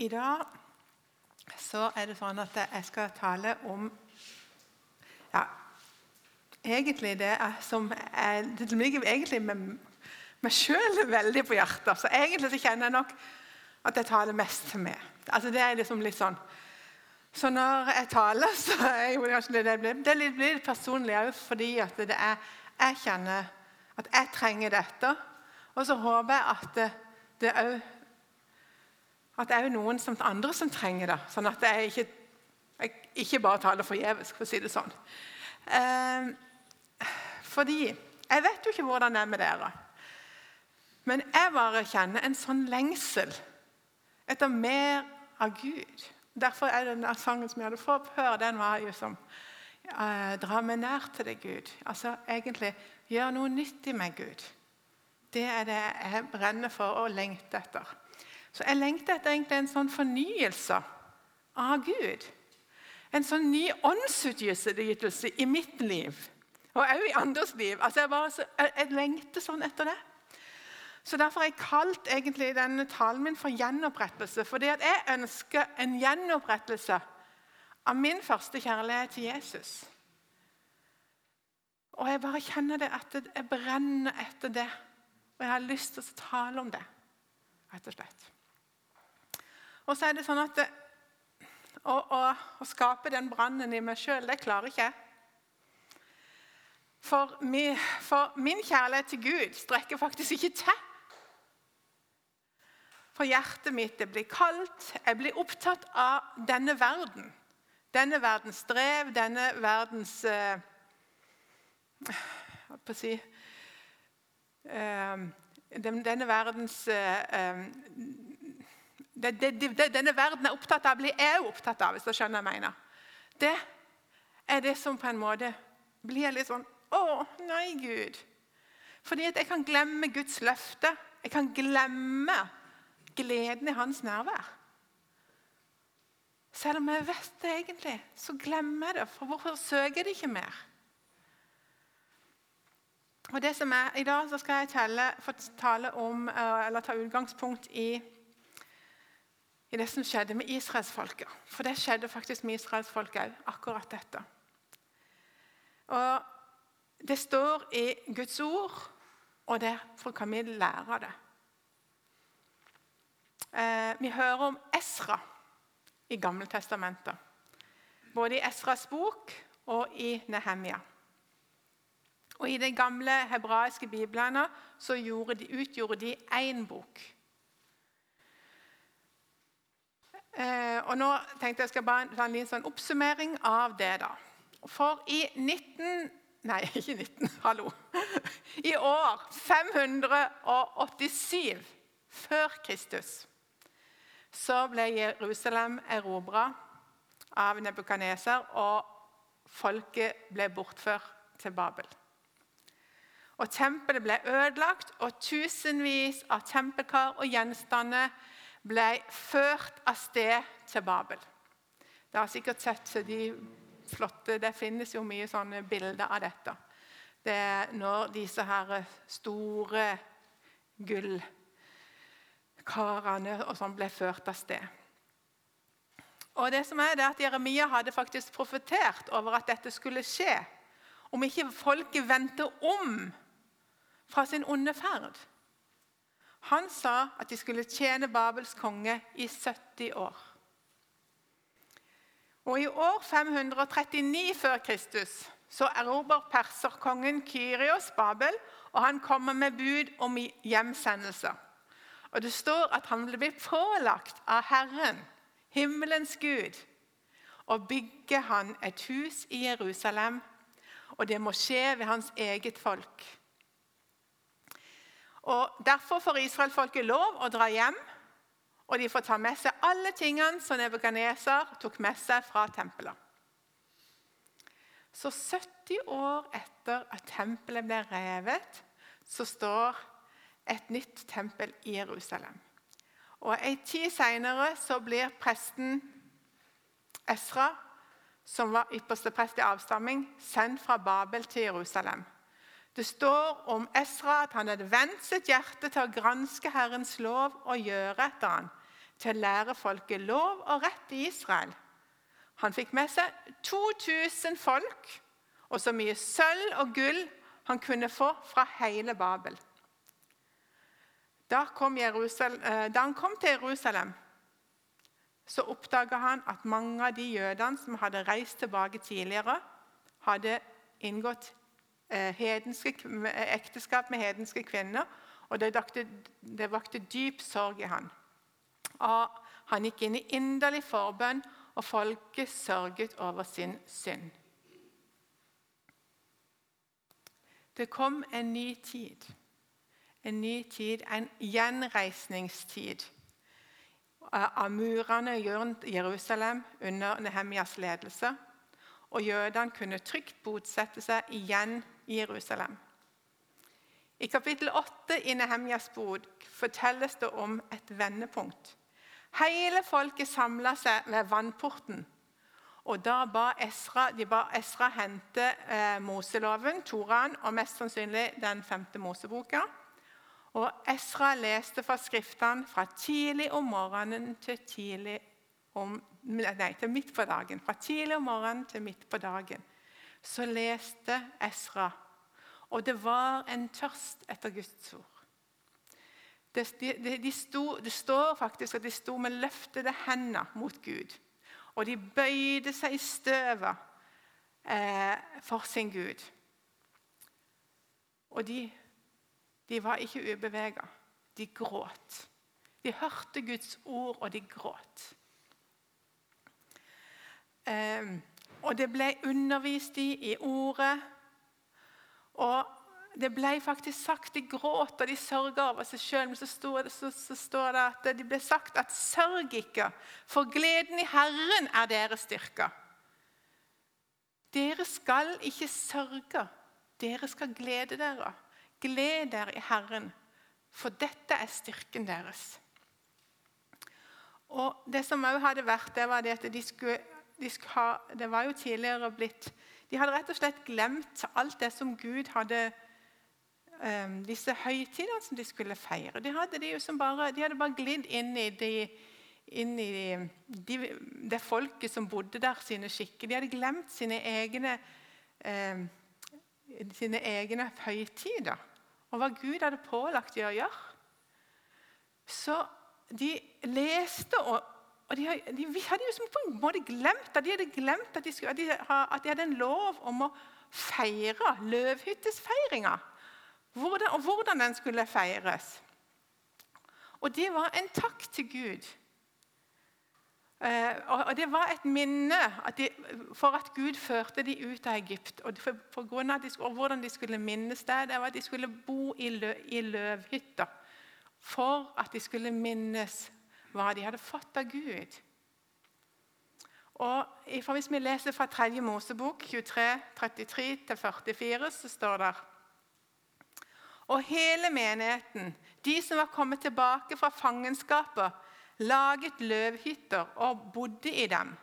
I dag så er det sånn at jeg skal tale om ja, egentlig det som er, Det ligger egentlig med meg sjøl veldig på hjertet. Så egentlig så kjenner jeg nok at jeg taler mest til meg. Altså Det er liksom litt sånn Så når jeg taler, så er jo kanskje det, blir, det blir litt personlig òg, fordi at det er, jeg kjenner at jeg trenger dette. Og så håper jeg at det òg at det er jo noen som andre som trenger det. Sånn at jeg ikke, jeg ikke bare taler forgjeves, for å si det sånn. Eh, fordi jeg vet jo ikke hvordan det er med dere. Men jeg bare kjenner en sånn lengsel etter mer av Gud. Derfor er den sangen som jeg hadde fått høre, den var jo som eh, Dra meg nær til deg, Gud. Altså egentlig gjør noe nytt i meg, Gud. Det er det jeg brenner for og lengter etter. Så jeg lengter etter egentlig en sånn fornyelse av Gud. En sånn ny åndsutgytelse i mitt liv, og også i andres liv. Altså jeg, bare, jeg, lengter sånn etter det. Så Derfor har jeg kalt egentlig denne talen min for gjenopprettelse. Fordi jeg ønsker en gjenopprettelse av min første kjærlighet til Jesus. Og jeg bare kjenner det at jeg brenner etter det. Og jeg har lyst til å tale om det, rett og slett. Og så er det sånn at det, å, å, å, skape den brannen i meg sjøl, det klarer ikke jeg. For, for min kjærlighet til Gud strekker faktisk ikke til. For hjertet mitt det blir kaldt. Jeg blir opptatt av denne verden. Denne verdens strev, denne verdens eh, Hva skal jeg si eh, Denne verdens eh, eh det, det, det, denne verden er opptatt av, blir jeg opptatt av. hvis du skjønner jeg mener. Det er det som på en måte blir litt sånn Å, nei, Gud. Fordi at jeg kan glemme Guds løfte. Jeg kan glemme gleden i hans nærvær. Selv om jeg vet det egentlig, så glemmer jeg det. For hvorfor søker jeg det ikke mer? Og det som er, I dag skal jeg tale om, eh, eller ta utgangspunkt i i det som skjedde med israelsfolket. For det skjedde faktisk med israelsfolket òg, akkurat dette. Og Det står i Guds ord, og derfor kan vi lære det. Eh, vi hører om Esra i Gammeltestamentet. Både i Esras bok og i Nehemia. Og I de gamle hebraiske biblene så de, utgjorde de én bok. Eh, og nå tenkte jeg skal bare ta en sånn oppsummering av det. da. For i 19... Nei, ikke 19. Hallo. I år 587 før Kristus så ble Jerusalem erobra av Nebukaneser, og folket ble bortført til Babel. Og Tempelet ble ødelagt, og tusenvis av tempelkar og gjenstander ble ført av sted til Babel. Dere har sikkert sett de flotte Det finnes jo mye sånne bilder av dette. Det er når disse her store gullkarene og sånn ble ført av sted. Og det som er det at Jeremia hadde faktisk profetert over at dette skulle skje. Om ikke folket vendte om fra sin onde ferd. Han sa at de skulle tjene Babels konge i 70 år. Og I år 539 før Kristus så erobrer perserkongen Kyrios Babel, og han kommer med bud om hjemsendelse. Og Det står at han vil bli pålagt av Herren, himmelens Gud, å bygge han et hus i Jerusalem, og det må skje ved hans eget folk. Og Derfor får israelfolket lov å dra hjem, og de får ta med seg alle tingene som Nebukadneser tok med seg fra tempelet. Så 70 år etter at tempelet ble revet, så står et nytt tempel i Jerusalem. Og En tid seinere blir presten Esra, som var ypperste prest i avstamming, sendt fra Babel til Jerusalem. Det står om Esra at han hadde vendt sitt hjerte til å granske Herrens lov og gjøre etter han, til å lære folket lov og rett i Israel. Han fikk med seg 2000 folk og så mye sølv og gull han kunne få fra hele Babel. Da, eh, da han kom til Jerusalem, så oppdaga han at mange av de jødene som hadde reist tilbake tidligere, hadde inngått hedenske, ekteskap med hedenske kvinner. Og det vakte, det vakte dyp sorg i han. Og han gikk inn i inderlig forbønn, og folket sørget over sin synd. Det kom en ny tid. En ny tid, en gjenreisningstid av murene rundt Jerusalem under Nehemjas ledelse. Og jødene kunne trygt botsette seg igjen i Jerusalem. I kapittel 8 i Nehemjas bok fortelles det om et vendepunkt. Hele folket samla seg ved vannporten. Og Da ba Esra, de ba Esra hente eh, Moseloven, Toraen, og mest sannsynlig den femte Moseboka. Og Esra leste fra Skriftene fra tidlig om morgenen til om, nei, til midt på dagen. Fra tidlig om morgenen til midt på dagen. Så leste Esra, og det var en tørst etter Guds ord. Det, de, de sto, det står faktisk at de sto med løftede hender mot Gud. Og de bøyde seg i støvet eh, for sin Gud. Og de de var ikke ubevega. De gråt. De hørte Guds ord, og de gråt. Eh, og det ble undervist i i ordet. Og det ble faktisk sagt De gråt og de sørga over seg sjøl. Men så står, det, så, så står, det, at det ble sagt at 'sørg ikke, for gleden i Herren er deres styrke'. Dere skal ikke sørge, dere skal glede dere. Gled dere i Herren, for dette er styrken deres. Og Det som òg hadde vært, det var det at de skulle, de ha, det var jo tidligere blitt De hadde rett og slett glemt alt det som Gud hadde um, Disse høytidene som de skulle feire. De hadde, de bare, de hadde bare glidd inn i, de, inn i de, det folket som bodde der, sine skikker. De hadde glemt sine egne, um, sine egne høytider og hva Gud hadde pålagt dem å gjøre. Så de leste, og, og de, de, hadde jo på en måte glemt at de hadde glemt at de, skulle, at de, at de hadde en lov om å feire løvhyttesfeiringa. Hvordan, og hvordan den skulle feires. Og det var en takk til Gud Eh, og Det var et minne at de, for at Gud førte dem ut av Egypt. og for, for grunn av de, og Hvordan de skulle minnes det, det var at de skulle bo i, lø, i løvhytter. For at de skulle minnes hva de hadde fått av Gud. Og Hvis vi leser fra 3. Mosebok 23, 33-44, så står det Og hele menigheten, de som var kommet tilbake fra fangenskapet, laget løvhytter og bodde i dem.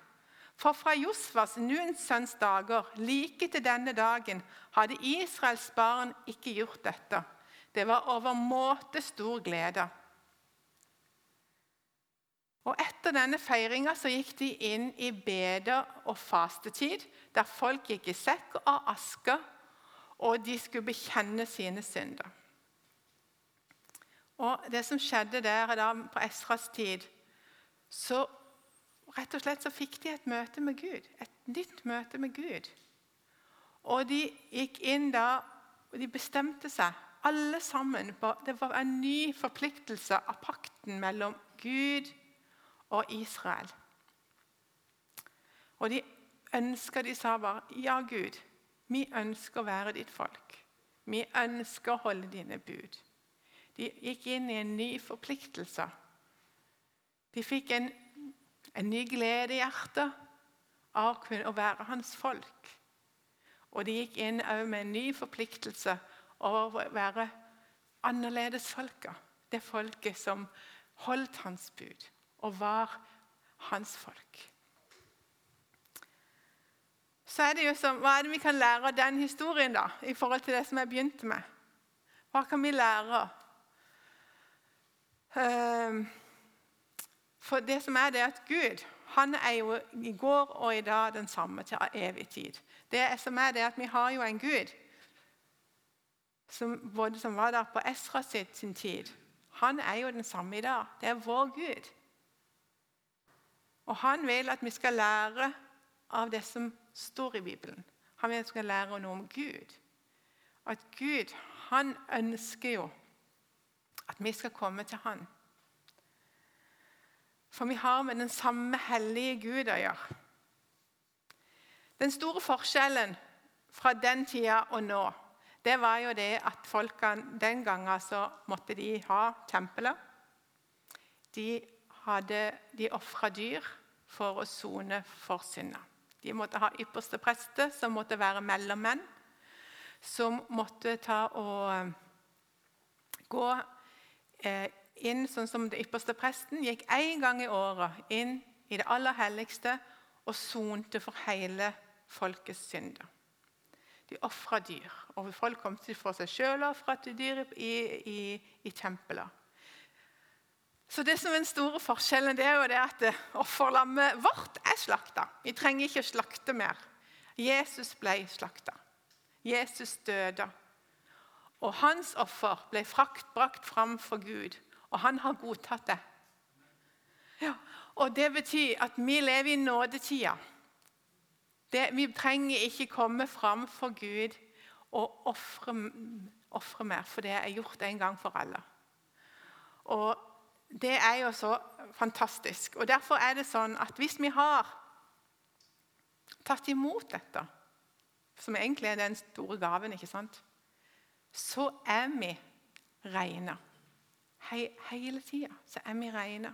For fra Josfas, Nuns sønns dager, like til denne dagen, hadde Israels barn ikke gjort dette. Det var overmåte stor glede. Og Etter denne feiringa gikk de inn i beder og fastetid, der folk gikk i sekk og aske, og de skulle bekjenne sine synder. Og Det som skjedde der da, på Esras tid, så rett og slett så fikk de et møte med Gud. Et nytt møte med Gud. Og de gikk inn da, og de bestemte seg, alle sammen. Det var en ny forpliktelse av pakten mellom Gud og Israel. Og de ønska, de sa bare, 'Ja, Gud, vi ønsker å være ditt folk.' 'Vi ønsker å holde dine bud.' De gikk inn i en ny forpliktelse. De fikk en, en ny glede i hjertet av å være hans folk. Og de gikk inn med en ny forpliktelse over å være annerledesfolka. Det folket som holdt hans bud og var hans folk. Så er det jo som, Hva er det vi kan lære av den historien da, i forhold til det som jeg begynte med? Hva kan vi lære? Uh, For det som er det at Gud han er jo i går og i dag den samme til evig tid. Det som er det at Vi har jo en Gud som, både som var der på Esra sin tid. Han er jo den samme i dag. Det er vår Gud. Og han vil at vi skal lære av det som står i Bibelen. Han vil at vi skal lære noe om Gud. At Gud han ønsker jo at vi skal komme til Han. For vi har med den samme hellige Gud å gjøre. Den store forskjellen fra den tida og nå, det var jo det at folkene den gangen så måtte de ha tempelet. De, hadde, de ofra dyr for å sone for synda. De måtte ha ypperste prester, som måtte være mellommenn. Som måtte ta og eh, gå eh, inn sånn som det ypperste presten gikk én gang i året inn i det aller helligste og sonte for hele folkets synder. De ofra dyr. og Folk kom til for seg sjøl og ofra dyr i, i, i tempelet. Så det som er den store forskjellen, det er jo det at offerlammet vårt er slakta. Vi trenger ikke å slakte mer. Jesus ble slakta. Jesus døde. Og hans offer ble frakt, brakt fram for Gud, og han har godtatt det. Ja, og Det betyr at vi lever i nådetida. Det, vi trenger ikke komme fram for Gud og ofre mer, for det er gjort en gang for alle. Og Det er jo så fantastisk. Og Derfor er det sånn at hvis vi har tatt imot dette, som egentlig er den store gaven, ikke sant? så er vi rene. He hele tida så er vi rene.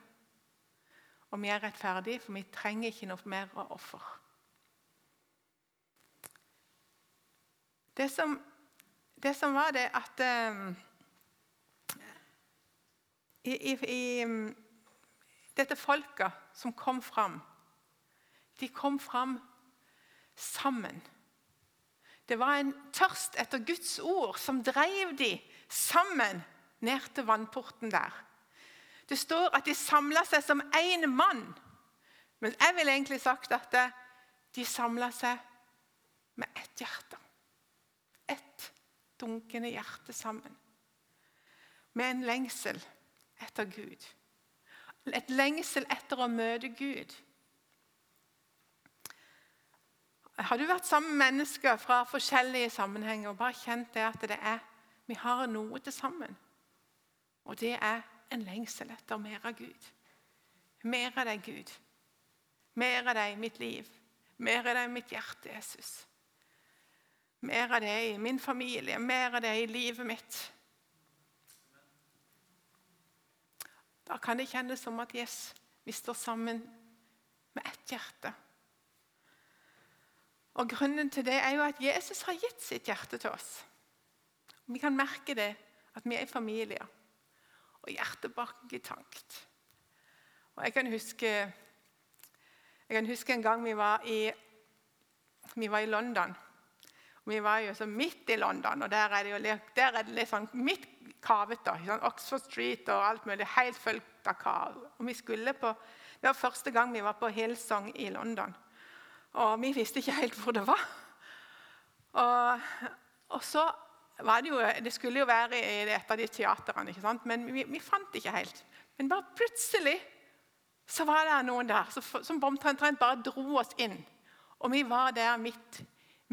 Og vi er rettferdige, for vi trenger ikke noe mer offer. Det som, det som var det at um, i, i, i, Dette folket som kom fram, de kom fram sammen. Det var en tørst etter Guds ord som drev de sammen ned til vannporten der. Det står at de samla seg som én mann. Men jeg ville egentlig sagt at de samla seg med ett hjerte dunkende hjerte sammen. Med en lengsel etter Gud. Et lengsel etter å møte Gud. Har du vært sammen med mennesker fra forskjellige sammenhenger og bare kjent det at det er, vi har noe til sammen? Og det er en lengsel etter mer av Gud. Mer av deg, Gud. Mer av deg i mitt liv. Mer av deg i mitt hjerte, Jesus. Mer av det i min familie, mer av det i livet mitt. Da kan det kjennes som at yes, vi står sammen med ett hjerte. Og Grunnen til det er jo at Jesus har gitt sitt hjerte til oss. Vi kan merke det, at vi er familier. familie, og hjertet banker tankt. Og jeg kan, huske, jeg kan huske en gang vi var i, vi var i London. Vi var jo så midt i London, og der er det jo der er det litt sånn midt kavete. Sånn Oxford Street og alt mulig. Helt fullt av kav. Og vi på, Det var første gang vi var på Hillsong i London. Og vi visste ikke helt hvor det var. Og, og så var det jo Det skulle jo være i et av de teatrene, ikke sant? men vi, vi fant ikke helt. Men bare plutselig så var det noen der som omtrent bare dro oss inn. Og vi var der midt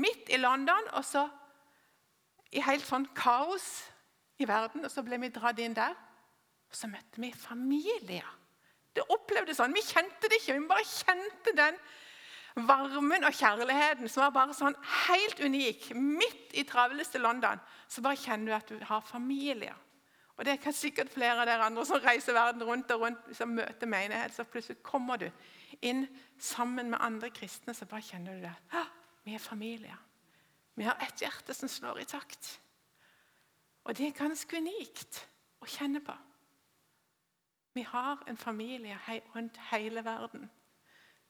midt i London, og så i helt sånn kaos i verden. Og så ble vi dratt inn der, og så møtte vi familier. Det opplevdes sånn. Vi kjente det ikke, vi bare kjente den varmen og kjærligheten som var bare sånn helt unik. Midt i travleste London så bare kjenner du at du har familier. Og Det kan sikkert flere av dere andre som reiser verden rundt og rundt, som møter menighet. Så plutselig kommer du inn sammen med andre kristne, så bare kjenner du det. Vi er familier. Vi har ett hjerte som slår i takt. Og det er ganske unikt å kjenne på. Vi har en familie rundt hele verden,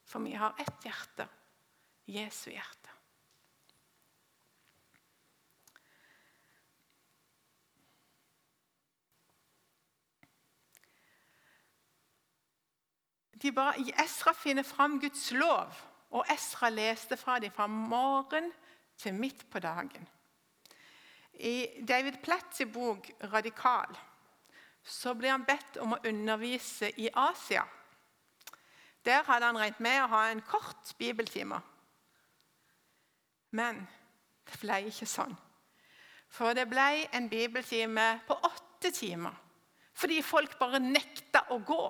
for vi har ett hjerte Jesu hjerte. de ba Esra finner fram Guds lov, og Esra leste fra dem fra morgen til midt på dagen. I David Platts bok 'Radikal' så blir han bedt om å undervise i Asia. Der hadde han regnet med å ha en kort bibeltime. Men det ble ikke sånn. For det ble en bibeltime på åtte timer. Fordi folk bare nekta å gå.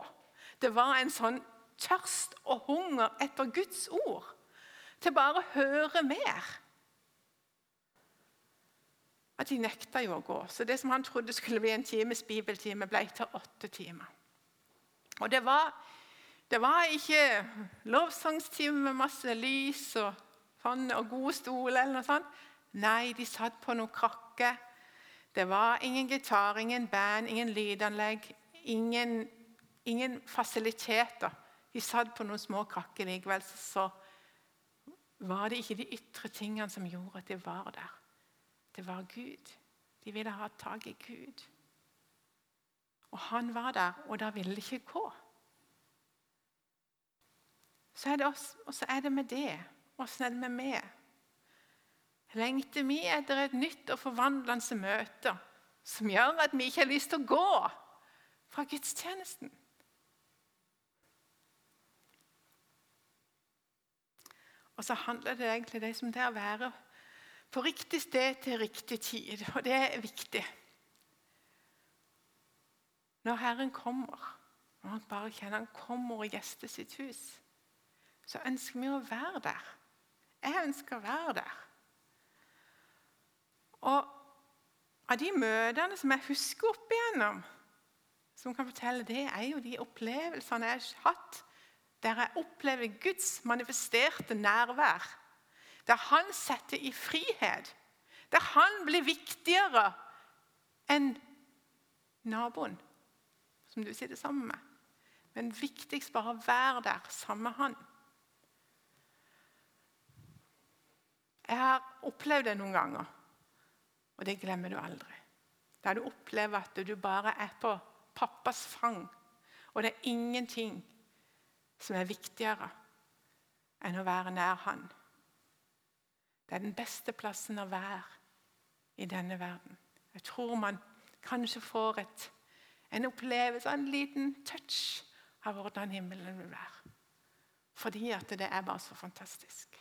Det var en sånn tørst og hunger etter Guds ord. Til bare å høre mer. At de nekta jo å gå. Så det som han trodde skulle bli en times bibeltime, ble til åtte timer. Og det var, det var ikke lovsangstime med masse lys og, sånn, og gode stoler eller noe sånt. Nei, de satt på noen krakker. Det var ingen gitar, ingen band, ingen lydanlegg, ingen, ingen fasiliteter. De satt på noen små krakker likevel, så var det ikke de ytre tingene som gjorde at de var der. Det var Gud. De ville ha tak i Gud. Og han var der, og da ville det ikke gå. Så er det oss, og så er det med det. Åssen er det med meg? lengter vi etter et nytt og forvandlende møte som gjør at vi ikke har lyst til å gå fra gudstjenesten. Og så handler det egentlig som det er å være på riktig sted til riktig tid. Og det er viktig. Når Herren kommer, og han bare kjenner han kommer og gjester sitt hus, så ønsker vi å være der. Jeg ønsker å være der. Og av de møtene som jeg husker opp igjennom, som kan fortelle, det er jo de opplevelsene jeg har hatt der jeg opplever Guds manifesterte nærvær. Der han setter i frihet. Der han blir viktigere enn naboen som du sitter sammen med. Men viktigst bare å være der sammen med han. Jeg har opplevd det noen ganger. Og det glemmer du aldri. Der du opplever at du bare er på pappas fang, og det er ingenting som er viktigere enn å være nær han. Det er den beste plassen å være i denne verden. Jeg tror man kanskje får et, en opplevelse, en liten touch av hvordan himmelen vil være. Fordi at det er bare så fantastisk.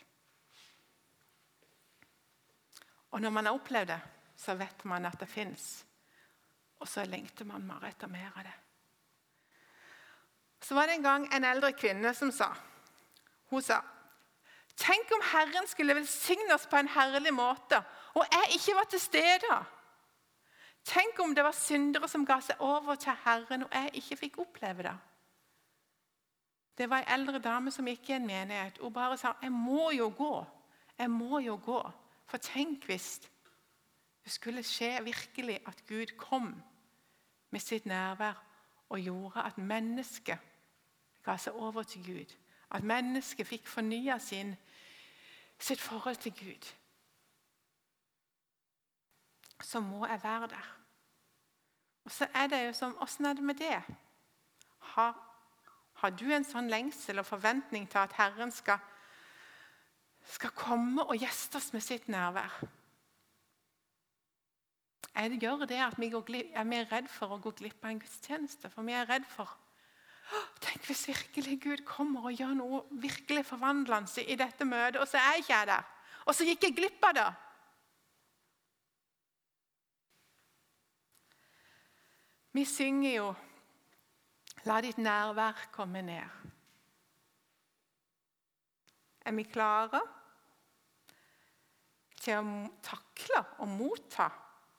Og når man har opplevd det, så vet man at det fins. Og så lengter man bare etter mer av det. Så var det en gang en eldre kvinne som sa Hun sa Tenk om Herren skulle velsigne oss på en herlig måte, og jeg ikke var til stede. Tenk om det var syndere som ga seg over til Herren, og jeg ikke fikk oppleve det. Det var ei eldre dame som gikk i en menighet. Hun bare sa 'Jeg må jo gå'. Jeg må jo gå. For tenk hvis det skulle skje virkelig at Gud kom med sitt nærvær og gjorde at mennesket ga seg over til Gud. At mennesket fikk fornya sitt forhold til Gud. Så må jeg være der. Og så er det jo som Åssen er det med det? Har, har, du en sånn lengsel og forventning til at Herren skal, skal komme og gjeste oss med sitt nærvær? det gjør det at vi, er vi redd for å gå glipp av en gudstjeneste. For vi er redd for Tenk hvis virkelig Gud kommer og gjør noe virkelig forvandlende i dette møtet, og så er jeg ikke jeg der. Og så gikk jeg glipp av det. Vi synger jo 'La ditt nærvær komme ned'. Er vi klare til å takle og motta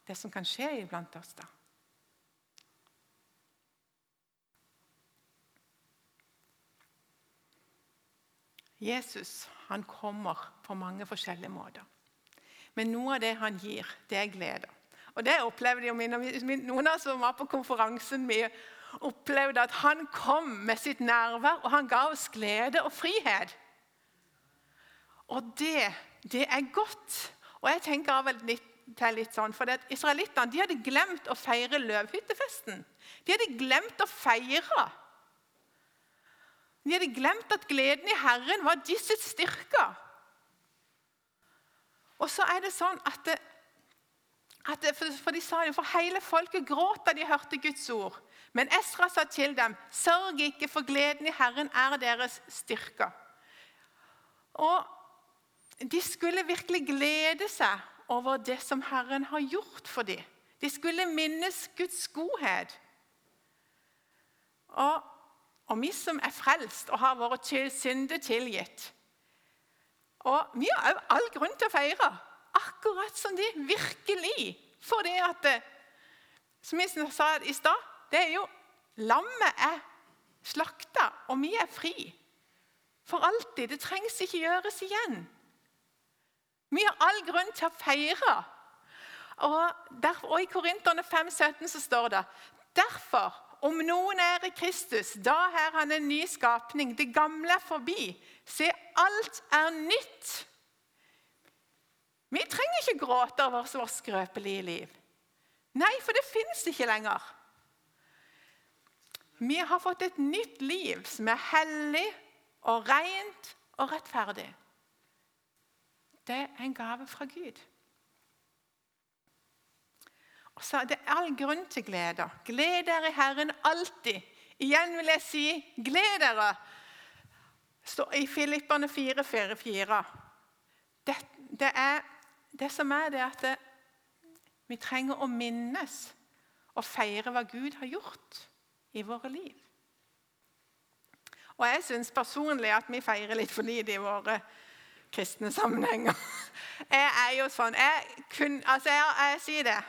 det som kan skje iblant oss. da. Jesus han kommer på mange forskjellige måter. Men noe av det han gir, det er glede. Og det opplevde jo Noen av oss som var på konferansen, vi opplevde at han kom med sitt nærvær, og han ga oss glede og frihet. Og det, det er godt. Og jeg tenker av litt til litt sånn, for Israelittene hadde glemt å feire løvhyttefesten. De hadde glemt å feire. De hadde glemt at gleden i Herren var disse styrker. Og så er det sånn at, det, at det, for, de sa jo, for hele folket gråt da de hørte Guds ord. Men Esra sa til dem, sørg ikke, for gleden i Herren er deres styrker. Og de skulle virkelig glede seg over det som Herren har gjort for dem. De skulle minnes Guds godhet. Og, og vi som er frelst og har våre synder tilgitt Og vi har òg all grunn til å feire, akkurat som de virkelig. For det at Som jeg sa i stad, det er jo Lammet er slakta, og vi er fri. For alltid. Det trengs ikke gjøres igjen. Vi har all grunn til å feire. Og, der, og I Korinterne 5,17 så står det derfor, om noen er i Kristus, da er han en ny skapning. Det gamle er forbi. Se, alt er nytt. Vi trenger ikke gråte over vårt skrøpelige liv. Nei, for det finnes ikke lenger. Vi har fått et nytt liv som er hellig og rent og rettferdig. Det er en gave fra Gud. Og så er all grunn til glede. Gled dere i Herren alltid. Igjen vil jeg si gled dere. står i Filipperne 4, 4, 4. Det, det, er, det som er det at det, vi trenger å minnes og feire hva Gud har gjort i våre liv. Og jeg syns personlig at vi feirer litt for lite i våre kristne sammenhenger. Jeg er jo sånn Jeg, kun, altså jeg, jeg sier det.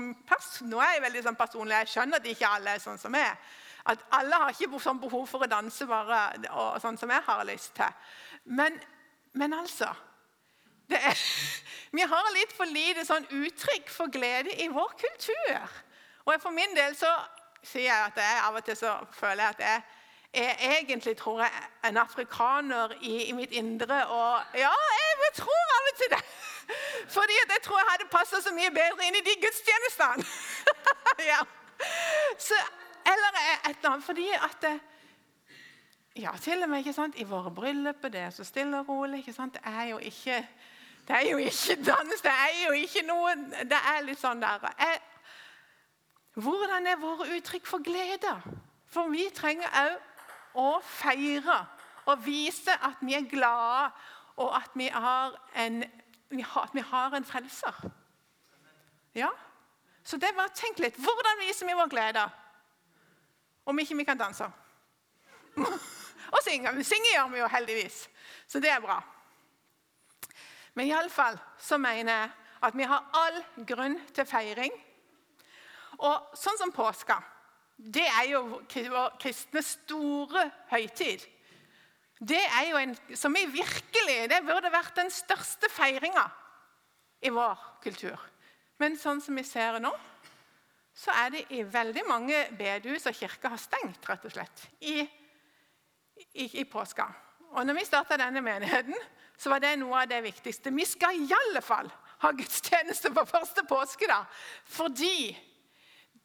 Nå er jeg veldig sånn personlig. Jeg skjønner at ikke alle er sånn som meg. At alle har ikke sånn behov for å danse bare og sånn som jeg har lyst til. Men, men altså er, Vi har litt for lite sånn uttrykk for glede i vår kultur. Og for min del så sier jeg at jeg av og til så føler jeg at jeg er egentlig tror jeg, en afrikaner i, i mitt indre. Og ja, jeg tror av og til det. Fordi jeg tror jeg hadde passa så mye bedre inn i de gudstjenestene. ja. Så, eller et eller annet. Fordi at ja, til og med ikke sant, i våre bryllup det er så stille og rolig. ikke sant, Det er jo ikke det er jo ikke dans, det er jo ikke noe Det er litt sånn der jeg, hvordan er våre uttrykk for glede? For vi trenger òg å feire og vise at vi er glade, og at vi har en, vi har, vi har en frelser. Ja? Så det var, tenk litt. Hvordan viser vi vår glede om ikke vi kan danse? og synge. Synge gjør vi jo heldigvis, så det er bra. Men iallfall så mener jeg at vi har all grunn til feiring. Og sånn som påska, det er jo kristne store høytid. Det er jo en som vi virkelig Det burde vært den største feiringa i vår kultur. Men sånn som vi ser nå, så er det i veldig mange bedehus og kirker har stengt, rett og slett, i, i, i påska. Og når vi starta denne menigheten, så var det noe av det viktigste. Vi skal i alle fall ha gudstjeneste på første påskedag fordi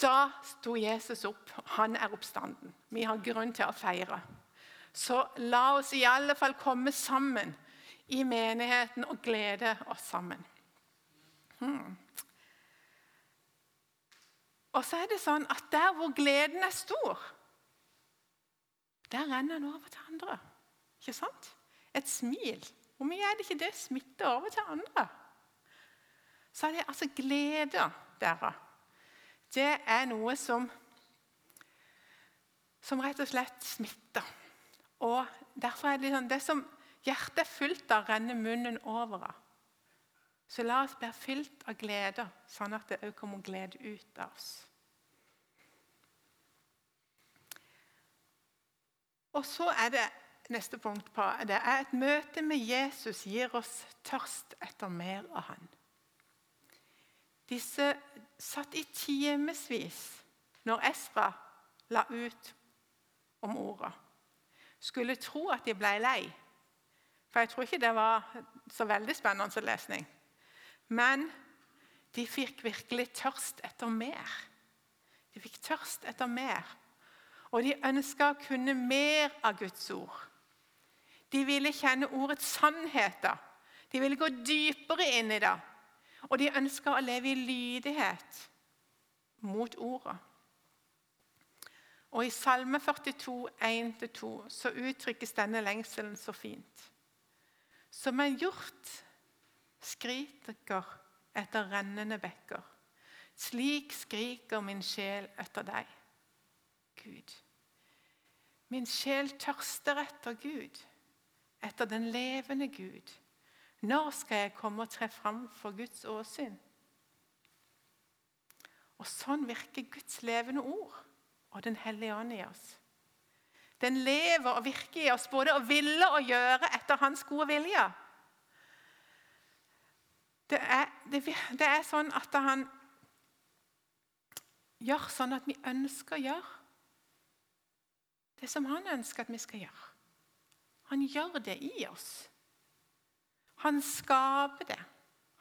da sto Jesus opp. Han er oppstanden. Vi har grunn til å feire. Så la oss i alle fall komme sammen i menigheten og glede oss sammen. Hmm. Og så er det sånn at der hvor gleden er stor, der renner den over til andre. Ikke sant? Et smil. Hvor mye er det ikke det smitter over til andre? Så er det altså glede, dere det er noe som, som rett og slett smitter. Og Derfor er det sånn det som hjertet er fullt av, renner munnen over av. Så la oss bli fylt av glede, sånn at det òg kommer glede ut av oss. Og så er det neste punkt på det er et møte med Jesus gir oss tørst etter mer av han. Disse satt i timevis når Esra la ut om ordet. Skulle tro at de ble lei, for jeg tror ikke det var så veldig spennende lesning. Men de fikk virkelig tørst etter mer. De fikk tørst etter mer. Og de ønska å kunne mer av Guds ord. De ville kjenne ordets sannheter. De ville gå dypere inn i det. Og de ønska å leve i lydighet mot ordet. Og I Salme 42, 1-2 så uttrykkes denne lengselen så fint. Som en hjort skriker etter rennende bekker. Slik skriker min sjel etter deg, Gud. Min sjel tørster etter Gud, etter den levende Gud. Når skal jeg komme og tre fram for Guds åsyn? Og Sånn virker Guds levende ord og Den hellige ånd i oss. Den lever og virker i oss både å ville og gjøre etter Hans gode vilje. Det er, det, det er sånn at han gjør sånn at vi ønsker å gjøre det som han ønsker at vi skal gjøre. Han gjør det i oss. Han skaper det.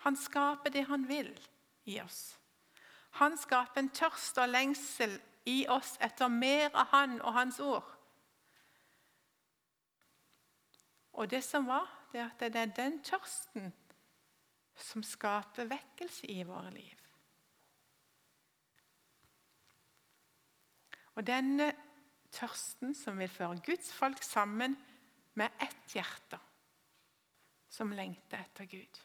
Han skaper det han vil i oss. Han skaper en tørst og lengsel i oss etter mer av han og hans ord. Og det som var, det er at det er den tørsten som skaper vekkelse i våre liv. Og denne tørsten som vil føre Guds folk sammen med ett hjerte som lengter etter Gud.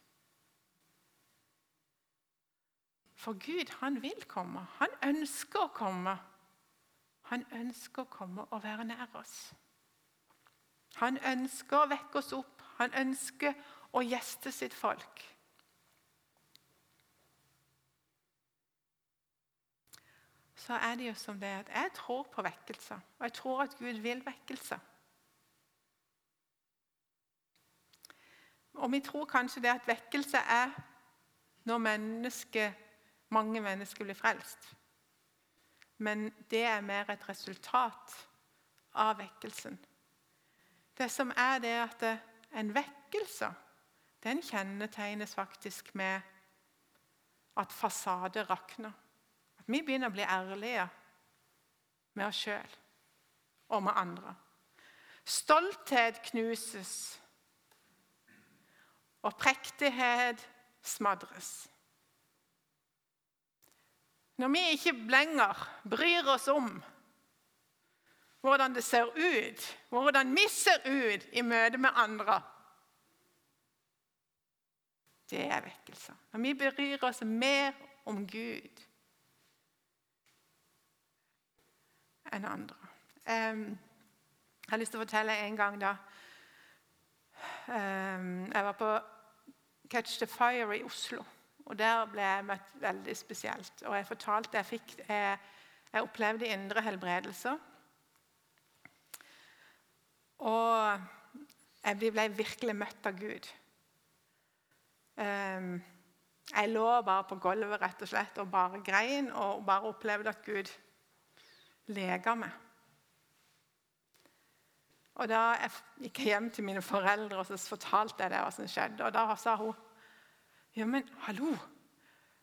For Gud, han vil komme. Han ønsker å komme. Han ønsker å komme og være nær oss. Han ønsker å vekke oss opp. Han ønsker å gjeste sitt folk. så er det jo som det er at jeg tror på vekkelse. Og jeg tror at Gud vil vekkelse. Og vi tror kanskje det at vekkelse er når menneske, mange mennesker blir frelst. Men det er mer et resultat av vekkelsen. Det som er det at en vekkelse den kjennetegnes faktisk med at fasade rakner. At Vi begynner å bli ærlige med oss sjøl og med andre. Stolthet knuses, og prektighet smadres. Når vi ikke lenger bryr oss om hvordan det ser ut, hvordan vi ser ut i møte med andre Det er vekkelse. Når vi bryr oss mer om Gud enn andre. jeg har lyst til å fortelle en gang da Jeg var på Catch the Fire i Oslo. Og Der ble jeg møtt veldig spesielt. Og Jeg fortalte jeg fikk jeg, jeg opplevde indre helbredelser. Og jeg ble virkelig møtt av Gud. Jeg lå bare på gulvet rett og slett og bare grein og bare opplevde at Gud lega meg. Og Da jeg gikk jeg hjem til mine foreldre og så fortalte jeg det hva som skjedde. Og Da sa hun ja, men hallo,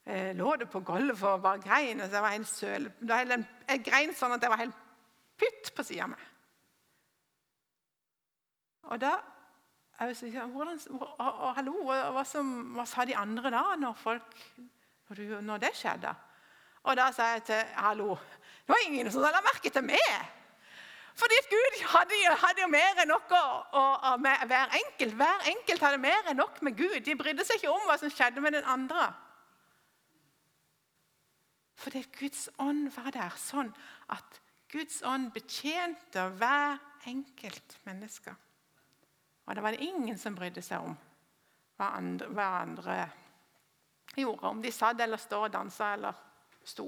jeg lå det på gulvet og bare grein? Og så var helt søl. jeg grein sånn at jeg var helt pytt på sida meg. Og da jeg så, hvordan, og, og, hallo, hva, som, hva, sa de andre da, når, folk, når, du, når det skjedde? Og da sa jeg til hallo, det var ingen som la merke til meg. Fordi Gud hadde, hadde jo mer enn nok å, å, med hver enkelt. Hver enkelt hadde mer enn nok med Gud. De brydde seg ikke om hva som skjedde med den andre. Fordi Guds ånd var der sånn at Guds ånd betjente hver enkelt menneske. Og det var det ingen som brydde seg om hva andre, hva andre gjorde. Om de satt eller stod og dansa eller sto.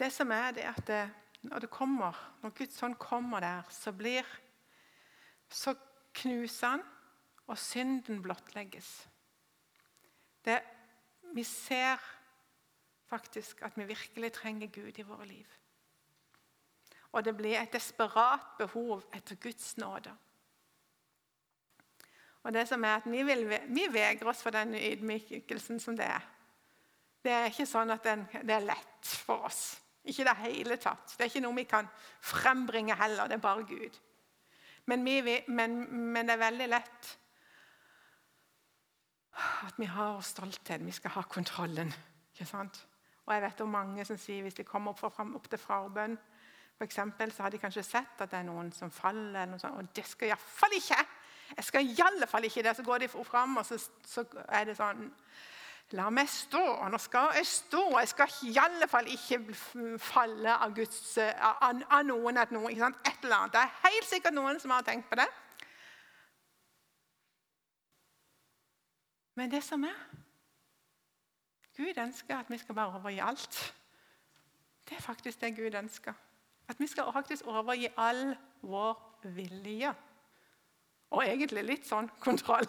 Det som er det at det, når det kommer, når Guds hånd kommer der, så blir Så knuser han, og synden blottlegges. Det, vi ser faktisk at vi virkelig trenger Gud i våre liv. Og det blir et desperat behov etter Guds nåde. Og det som er at Vi, vil, vi vegrer oss for den ydmykelsen som det er. Det er ikke sånn at den, det er lett for oss. Ikke i det hele tatt. Det er ikke noe vi kan frembringe heller. Det er bare Gud. Men, vi, men, men det er veldig lett at vi har stolthet. Vi skal ha kontrollen. ikke sant? Og jeg vet om mange som sier hvis de kommer opp, fra, opp til farbønn for eksempel, så har de kanskje sett at det er noen som faller, noe sånt, og det skal iallfall ikke! Jeg skal i alle fall ikke det. Så går de fram, og så, så er det sånn La meg stå. og Nå skal jeg stå. Jeg skal i alle fall ikke falle av, Guds, av, av noen et noe. Ikke sant? Et eller annet. Det er helt sikkert noen som har tenkt på det. Men det som er Gud ønsker at vi skal bare overgi alt. Det er faktisk det Gud ønsker. At vi skal faktisk overgi all vår vilje. Og egentlig litt sånn kontroll.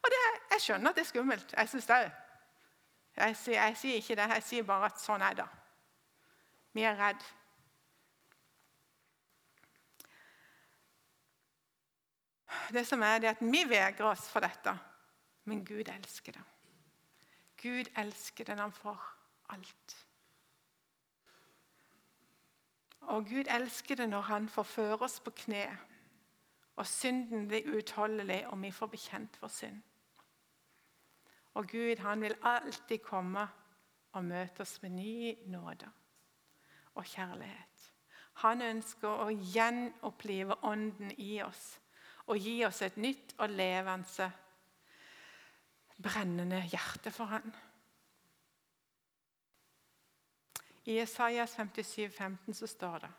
Og det, Jeg skjønner at det er skummelt. Jeg synes det er jeg sier, jeg sier, ikke det, jeg sier bare at sånn er det. Vi er redd. Det som er det er at Vi vegrer oss for dette, men Gud elsker det. Gud elsker den han får alt. Og Gud elsker det når han får føre oss på kne, og synden blir uutholdelig, og vi får bekjent vår synd. Og Gud han vil alltid komme og møte oss med ny nåde og kjærlighet. Han ønsker å gjenopplive ånden i oss og gi oss et nytt og levende, brennende hjerte for Han. I Isaias 57, 15 så står det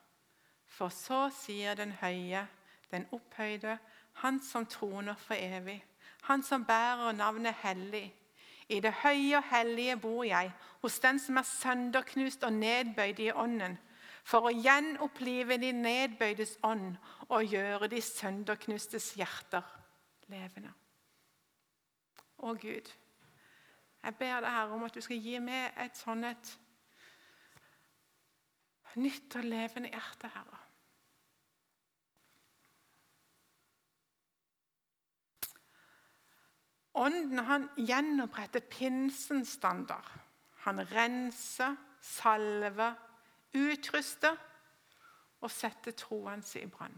For så sier den høye, den opphøyde, Han som troner for evig, Han som bærer navnet hellig. I det høye og hellige bor jeg, hos den som er sønderknust og nedbøyd i ånden, for å gjenopplive de nedbøydes ånd og gjøre de sønderknustes hjerter levende. Å Gud, jeg ber deg her om at du skal gi meg et sånt et nytt og levende hjerte, Herre. Ånden han gjenoppretter pinsens standard. Han renser, salver, utruster og setter troen sin i brann.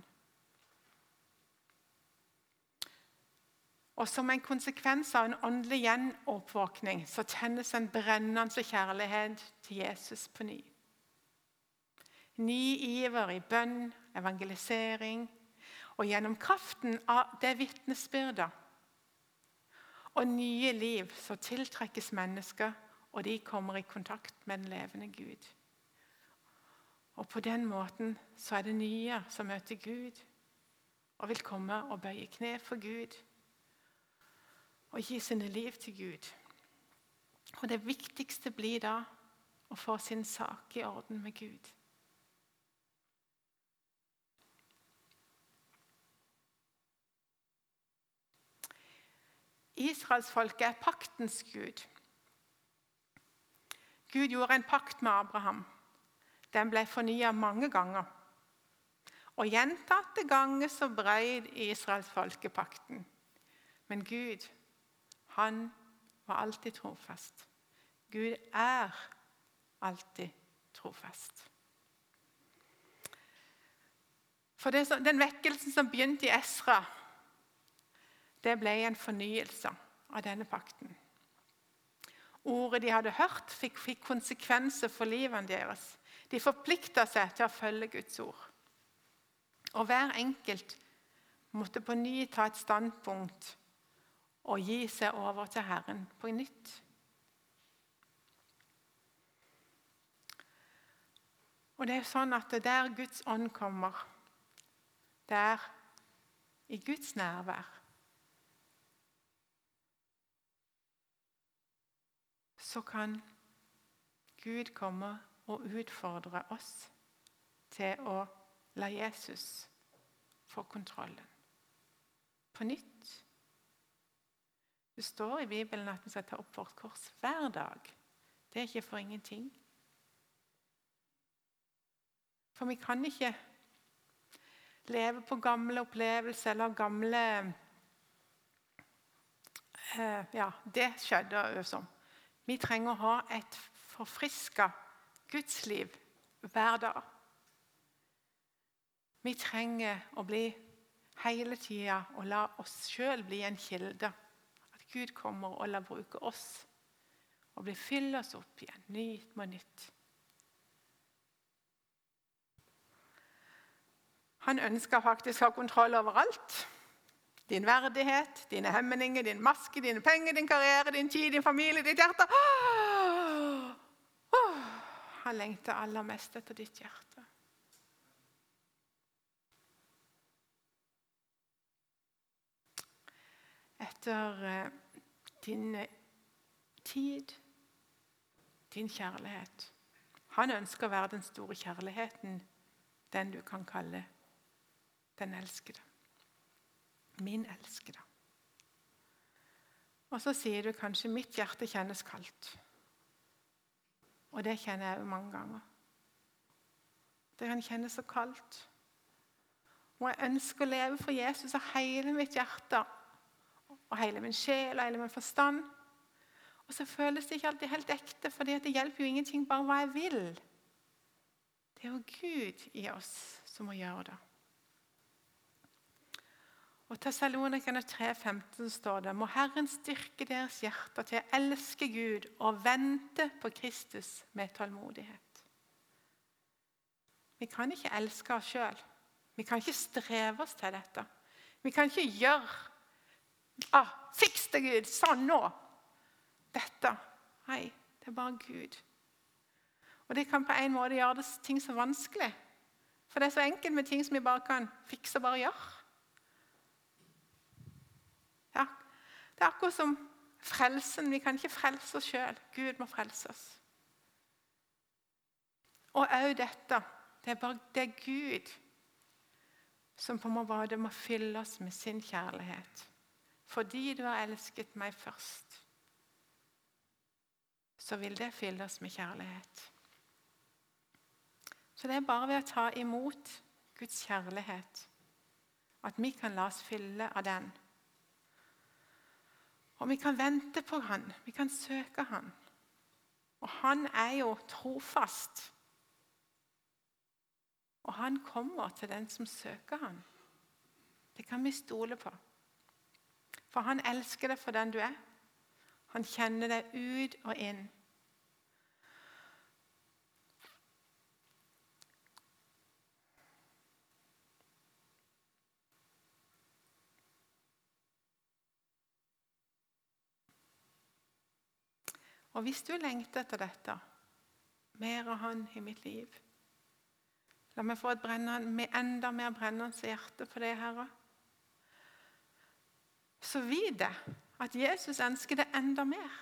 Og Som en konsekvens av en åndelig gjenoppvåkning så tennes en brennende kjærlighet til Jesus på ny. Ny iver i bønn, evangelisering og gjennom kraften av det vitnesbyrdet og nye liv, så tiltrekkes mennesker, og de kommer i kontakt med den levende Gud. Og På den måten så er det nye som møter Gud og vil komme og bøye kne for Gud og gi sine liv til Gud. Og Det viktigste blir da å få sin sak i orden med Gud. Israelsfolket er paktens gud. Gud gjorde en pakt med Abraham. Den ble fornya mange ganger. Og gjentatte ganger så brøt israelsfolket pakten. Men Gud, han var alltid trofast. Gud er alltid trofast. For Den vekkelsen som begynte i Esra, det ble en fornyelse av denne pakten. Ordet de hadde hørt, fikk, fikk konsekvenser for livene deres. De forplikta seg til å følge Guds ord. Og hver enkelt måtte på ny ta et standpunkt og gi seg over til Herren på nytt. Og det er sånn at Der Guds ånd kommer, der i Guds nærvær så kan Gud komme og utfordre oss til å la Jesus få kontrollen. På nytt. Det står i Bibelen at vi skal ta opp vårt kors hver dag. Det er ikke for ingenting. For vi kan ikke leve på gamle opplevelser eller gamle eh, ja, det skjedde som. Vi trenger å ha et forfriska gudsliv hver dag. Vi trenger å bli hele tida og la oss sjøl bli en kilde. At Gud kommer og lar bruke oss og bli fylle oss opp igjen, nytt med nytt. Han ønsker faktisk å ha kontroll over alt. Din verdighet, dine hemmeninger, din maske, dine penger, din karriere, din tid, din familie, ditt hjerte. Han lengter aller mest etter ditt hjerte. Etter eh, din eh, tid, din kjærlighet. Han ønsker å være den store kjærligheten, den du kan kalle den elskede. Min elskede. Og så sier du kanskje 'mitt hjerte kjennes kaldt'. Og det kjenner jeg mange ganger. Det kan kjennes så kaldt. Og jeg ønsker å leve for Jesus av hele mitt hjerte og hele min sjel og hele min forstand. Og så føles det ikke alltid helt ekte, for det hjelper jo ingenting bare hva jeg vil. Det er jo Gud i oss som må gjøre det. Og Tessalonikerne 3,15 står det må Herren styrke deres hjerter til å elske Gud og vente på Kristus med tålmodighet. Vi kan ikke elske oss sjøl. Vi kan ikke streve oss til dette. Vi kan ikke gjøre ah, 'Fiks det, Gud! Sånn nå!' Dette. Nei, det er bare Gud. Og Det kan på en måte gjøre det ting så vanskelig. For det er så enkelt med ting som vi bare kan fikse og bare gjøre. Det er akkurat som frelsen. Vi kan ikke frelse oss sjøl. Gud må frelse oss. Og òg dette. Det er bare det er Gud som på en måte må fylle oss med sin kjærlighet. Fordi du har elsket meg først, så vil det fylle oss med kjærlighet. Så det er bare ved å ta imot Guds kjærlighet at vi kan la oss fylle av den. Og vi kan vente på han, vi kan søke han. Og han er jo trofast. Og han kommer til den som søker han. Det kan vi stole på. For han elsker deg for den du er. Han kjenner deg ut og inn. Og hvis du lengter etter dette, mer av Han i mitt liv La meg få et brennende, enda mer brennende hjerte for det, Herre. Så vit det at Jesus ønsker det enda mer.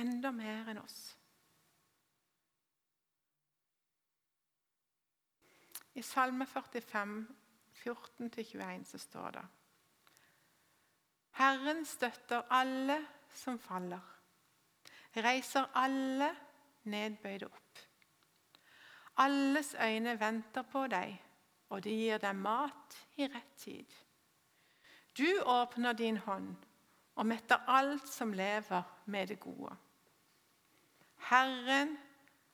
Enda mer enn oss. I Salme 45, 14-21 så står det Herren støtter alle som faller reiser alle nedbøyde opp. Alles øyne venter på deg, og de gir deg mat i rett tid. Du åpner din hånd og metter alt som lever med det gode. Herren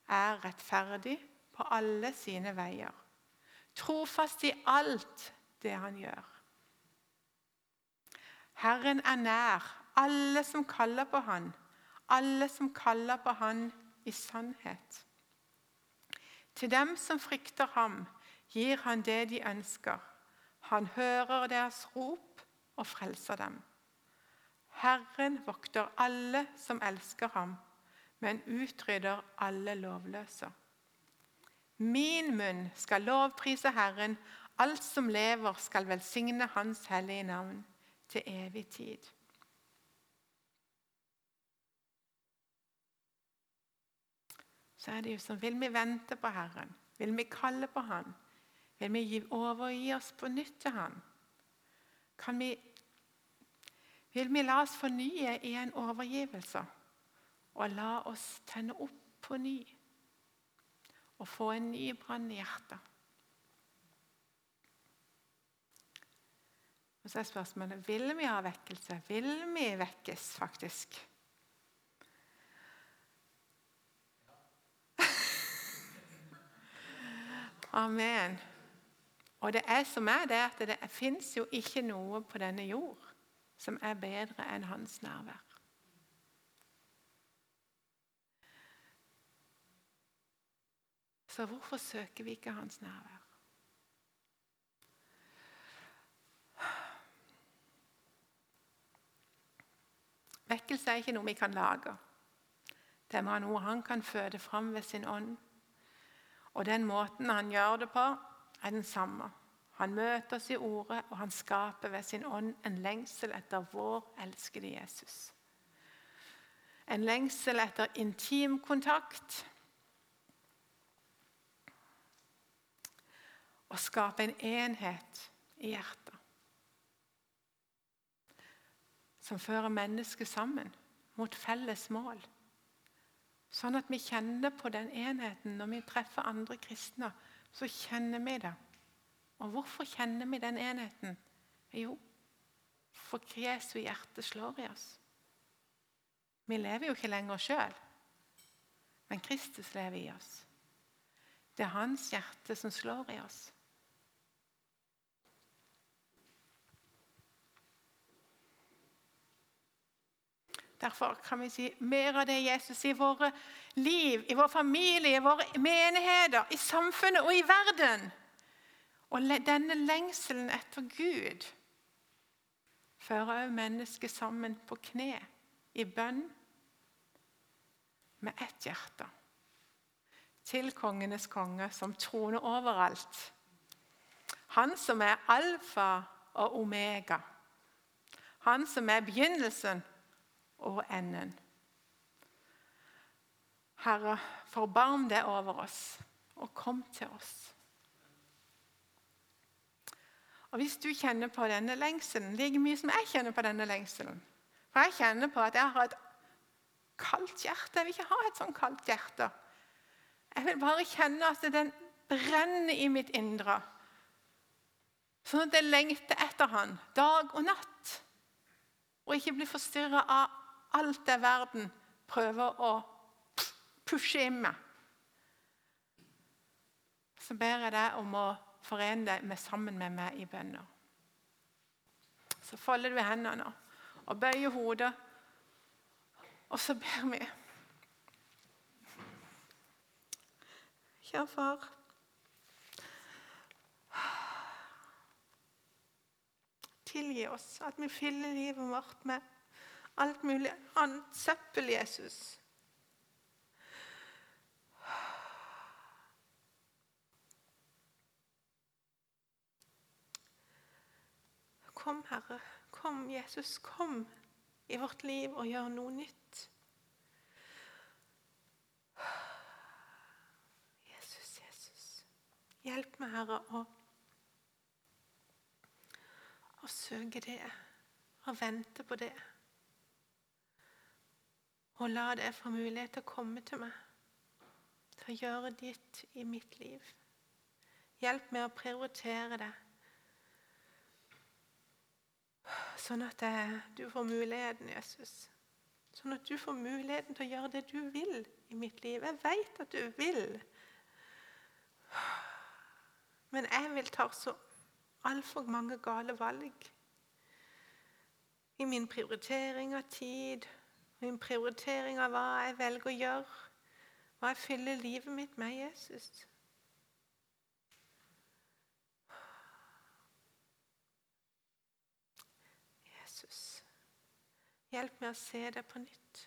er rettferdig på alle sine veier, trofast i alt det han gjør. Herren er nær alle som kaller på han, alle som kaller på Han i sannhet. Til dem som frykter ham, gir han det de ønsker. Han hører deres rop og frelser dem. Herren vokter alle som elsker ham, men utrydder alle lovløse. Min munn skal lovprise Herren, alt som lever skal velsigne Hans hellige navn til evig tid. Så er det jo sånn Vil vi vente på Herren? Vil vi kalle på Han? Vil vi overgi oss på nytt til Han? Kan vi, vil vi la oss fornye i en overgivelse og la oss tenne opp på ny og få en ny brann i hjertet? Og så er spørsmålet vil vi ha vekkelse. Vil vi vekkes, faktisk? Amen. Og det er som er det at det fins jo ikke noe på denne jord som er bedre enn hans nærvær. Så hvorfor søker vi ikke hans nærvær? Vekkelse er ikke noe vi kan lage. Det er noe han kan føde fram ved sin ånd. Og den måten han gjør det på, er den samme. Han møter oss i ordet, og han skaper ved sin ånd en lengsel etter vår elskede Jesus. En lengsel etter intim kontakt. Og skape en enhet i hjertet. Som fører mennesket sammen mot felles mål. Sånn at vi kjenner på den enheten når vi treffer andre kristne. Så kjenner vi det. Og hvorfor kjenner vi den enheten? Jo, for Jesu hjerte slår i oss. Vi lever jo ikke lenger sjøl, men Kristus lever i oss. Det er hans hjerte som slår i oss. Derfor kan vi si mer av det Jesus i våre liv, i vår familie, i våre menigheter, i samfunnet og i verden. Og denne lengselen etter Gud fører også mennesket sammen på kne i bønn med ett hjerte. Til kongenes konge, som troner overalt. Han som er alfa og omega. Han som er begynnelsen og enden. Herre, forbarm deg over oss, og kom til oss. Og Hvis du kjenner på denne lengselen like mye som jeg kjenner på denne lengselen For jeg kjenner på at jeg har et kaldt hjerte. Jeg vil ikke ha et sånn kaldt hjerte. Jeg vil bare kjenne at den brenner i mitt indre. Sånn at jeg lengter etter han dag og natt. Og ikke blir forstyrra av alt det verden prøver å pushe inn med. Så ber jeg deg om å forene deg med, sammen med meg i bønner. Så folder du hendene og bøyer hodet, og så ber vi. Kjære far. Tilgi oss at vi fyller livet vårt med alt mulig annet søppel, Jesus. Kom, Herre. Kom, Jesus. Kom i vårt liv og gjør noe nytt. Jesus, Jesus. Hjelp meg, Herre, å, å søke det og vente på det. Og la det få mulighet til å komme til meg, til å gjøre ditt i mitt liv. Hjelp meg å prioritere det, sånn at du får muligheten, Jesus. Sånn at du får muligheten til å gjøre det du vil i mitt liv. Jeg vet at du vil. Men jeg vil ta så altfor mange gale valg i min prioritering av tid Min prioritering av hva jeg velger å gjøre, hva jeg fyller livet mitt med Jesus. Jesus, hjelp meg å se deg på nytt.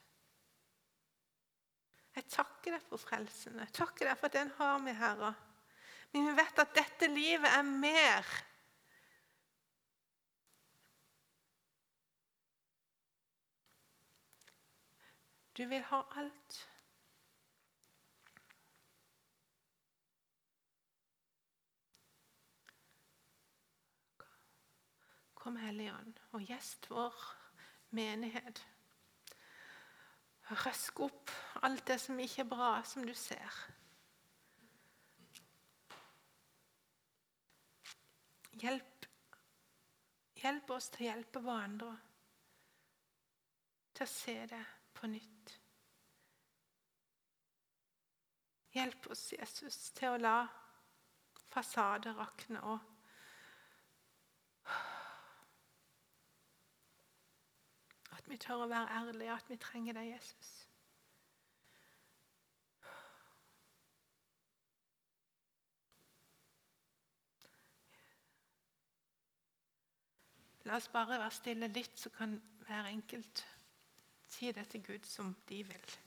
Jeg takker deg for frelsen. Jeg takker deg for at den har vi, Herre. Men vi vet at dette livet er mer Du vil ha alt. Kom, Hellige Ånd, og gjest vår menighet. Røsk opp alt det som ikke er bra, som du ser. Hjelp, Hjelp oss til å hjelpe hverandre til å se det på nytt. Hjelp oss, Jesus, til å la fasader rakne og At vi tør å være ærlige, at vi trenger deg, Jesus. La oss bare være stille litt, så kan hver enkelt si det til Gud som de vil.